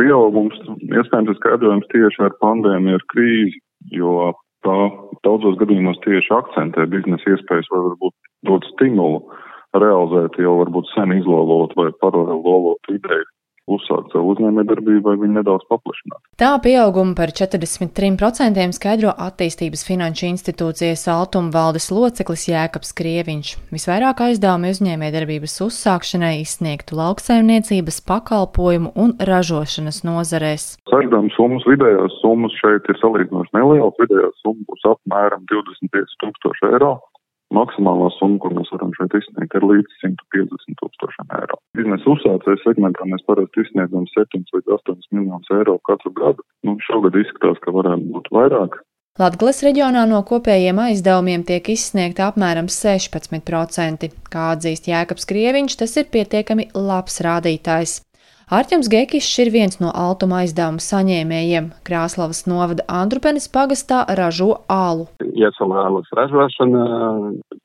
pieaugums iespējams ir skaidrojams tieši ar pandēmiju, ar krīzi, jo tā daudzos gadījumos tieši akcentē biznesa iespējas vai varbūt dod stimulu realizēt jau varbūt sen izlolot vai paralēli lolot ideju uzsākt savu uzņēmējdarbību vai viņu nedaudz paplašināt. Tā pieauguma par 43% skaidro attīstības finanšu institūcijas Altuma valdes loceklis Jēkabs Krieviņš. Visvairāk aizdevumi uzņēmējdarbības uzsākšanai izsniegtu lauksaimniecības, pakalpojumu un ražošanas nozarēs. Aizdevuma summas vidējās summas šeit ir salīdzinoši nelielas. Vidējās summas būs apmēram 25 tūkstoši eiro. Maksimālā summa, ko mēs varam šeit izsniegt, ir līdz 150 tūkstošiem eiro. Biznesa uzsācēju segmentā mēs parasti izsniedzam 7 līdz 8 miljonus eiro katru gadu. Nu, šogad izskatās, ka varētu būt vairāk. Latgales reģionā no kopējiem aizdevumiem tiek izsniegta apmēram 16%. Kā atzīst Jēkabs Krieviņš, tas ir pietiekami labs rādītājs. Ārķems Gekišs ir viens no altuma aizdevuma saņēmējiem. Krāslavas novada Andrupenes pagastā ražo ālu. Iesalālas ražošana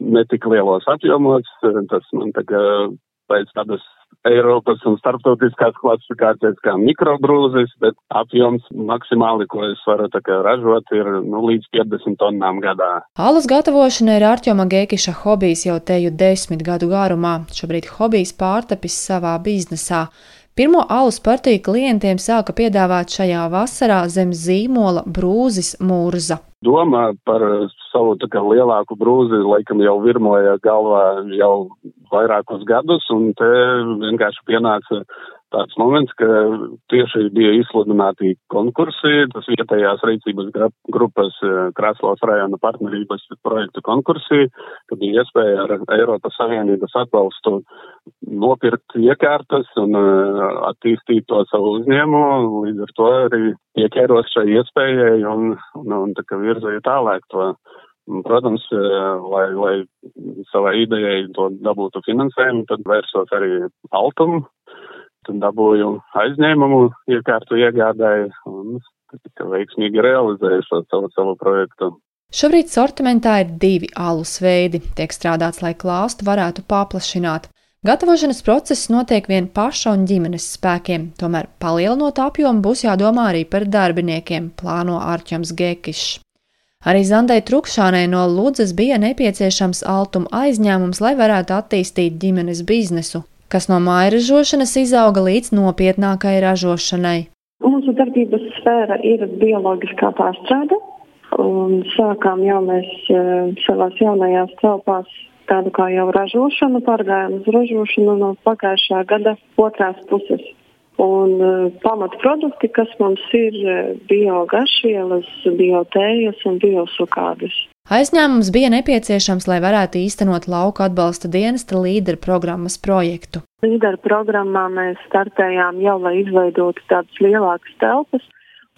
netik lielos apjomos, tas man tagad pēc tādas Eiropas un starptautiskās klasifikācijas kā mikrobrūzis, bet apjoms maksimāli, ko es varu ražot, ir nu, līdz 50 tonnām gadā. Alas gatavošana ir Arķoma Gēkiša hobijs jau teju desmit gadu garumā. Šobrīd hobijs pārtapis savā biznesā. Pirmo alus partiju klientiem sāka piedāvāt šajā vasarā zem zīmola brūzis mūrza. Doma par savu tā kā lielāku brūzi laikam jau virmoja galvā jau vairākus gadus, un te vienkārši pienāca tāds moments, ka tieši bija izsludināti konkursi, tas vietējās rīcības grupas eh, Krāslavas rajona partnerības projektu konkursi, kad bija iespēja ar Eiropas Savienības atbalstu nopirkt iekārtas un uh, attīstīt to savu uzņēmumu, līdz ar to arī pieķēros šai iespējai un, un, un tā kā virzīju tālāk to. Protams, uh, lai, lai savai idejai to dabūtu finansējumu, tad vērsos arī Altumu Tad dabūju aizņēmumu, iekārtu iegādāju un veiksmīgi realizēju šo savu, savu projektu. Šobrīd sortimentā ir divi alus veidi. Tiek strādāts, lai klāstu varētu paplašināt. Gatavošanas process notiek vien paša un ģimenes spēkiem, tomēr palielinot apjomu būs jādomā arī par darbiniekiem, plāno Ārķams Gekišs. Arī Zandai Trukšānai no Ludzas bija nepieciešams altuma aizņēmums, lai varētu attīstīt ģimenes biznesu, kas no mājražošanas izauga līdz nopietnākai ražošanai. Mūsu darbības sfēra ir bioloģiskā pārstrāde, un sākām jau mēs uh, savās jaunajās telpās tādu kā jau ražošanu, pārgājām uz ražošanu no pagājušā gada otrās puses. Un uh, pamatprodukti, kas mums ir uh, biogašvielas, biotējas un biosukādes. Aizņēmums bija nepieciešams, lai varētu īstenot lauka atbalsta dienesta līderu programmas projektu. Līderu programmā mēs startējām jau, lai izveidotu tādas lielākas telpas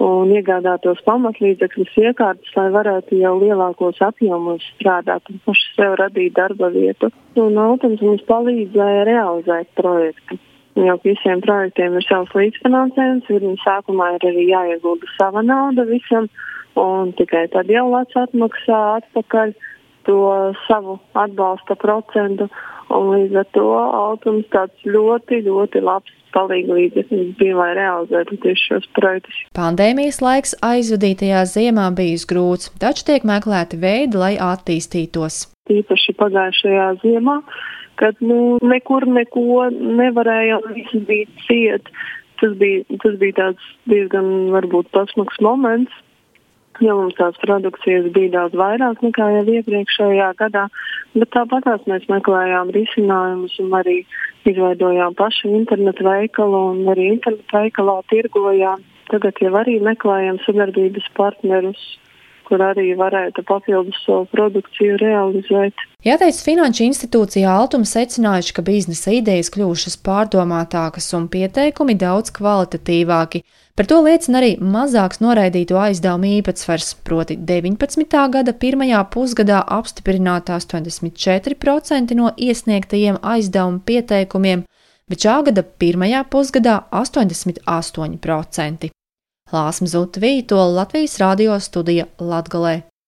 un iegādātos pamatlīdzekļus iekārtas, lai varētu jau lielākos apjomos strādāt un paši sev radīt darba vietu. Un Altums mums palīdzēja realizēt projektu. Jau visiem projektiem ir savs līdzfinansējums, viņu sākumā ir arī jāiegulda sava nauda visam un tikai tad jau Latvijas atmaksā atpakaļ to savu atbalsta procentu. Līdz ar to autors tāds ļoti, ļoti labs palīga līdzeklis bija, lai realizētu tieši šos projektus. Pandēmijas laiks aizvadītajā ziemā bijis grūts, taču tiek meklēti veidi, lai attīstītos. Īpaši pagājušajā ziemā, kad nu, nekur neko nevarējām, viss bija ciet. Tas bija, tas bija tāds diezgan varbūt pasmags moments, jo mums tās produkcijas bija daudz vairāk nekā jau iepriekšējā gadā, bet tāpat mēs meklējām risinājumus un arī izveidojām pašu internetu veikalu un arī internetu veikalā tirgojām. Tagad jau arī meklējam sadarbības partnerus kur arī varētu papildus savu produkciju realizēt. Jāteic, Finanšu institūcija Altuma secinājuši, ka biznesa idejas kļuvušas pārdomātākas un pieteikumi daudz kvalitatīvāki. Par to liecina arī mazāks noraidīto aizdevumu īpatsvars, proti 19. gada pirmajā pusgadā apstiprināta 84% no iesniegtajiem aizdevumu pieteikumiem, bet šā gada pirmajā pusgadā 88%. Lāsma Zutvī to Latvijas radio studija Latgalē.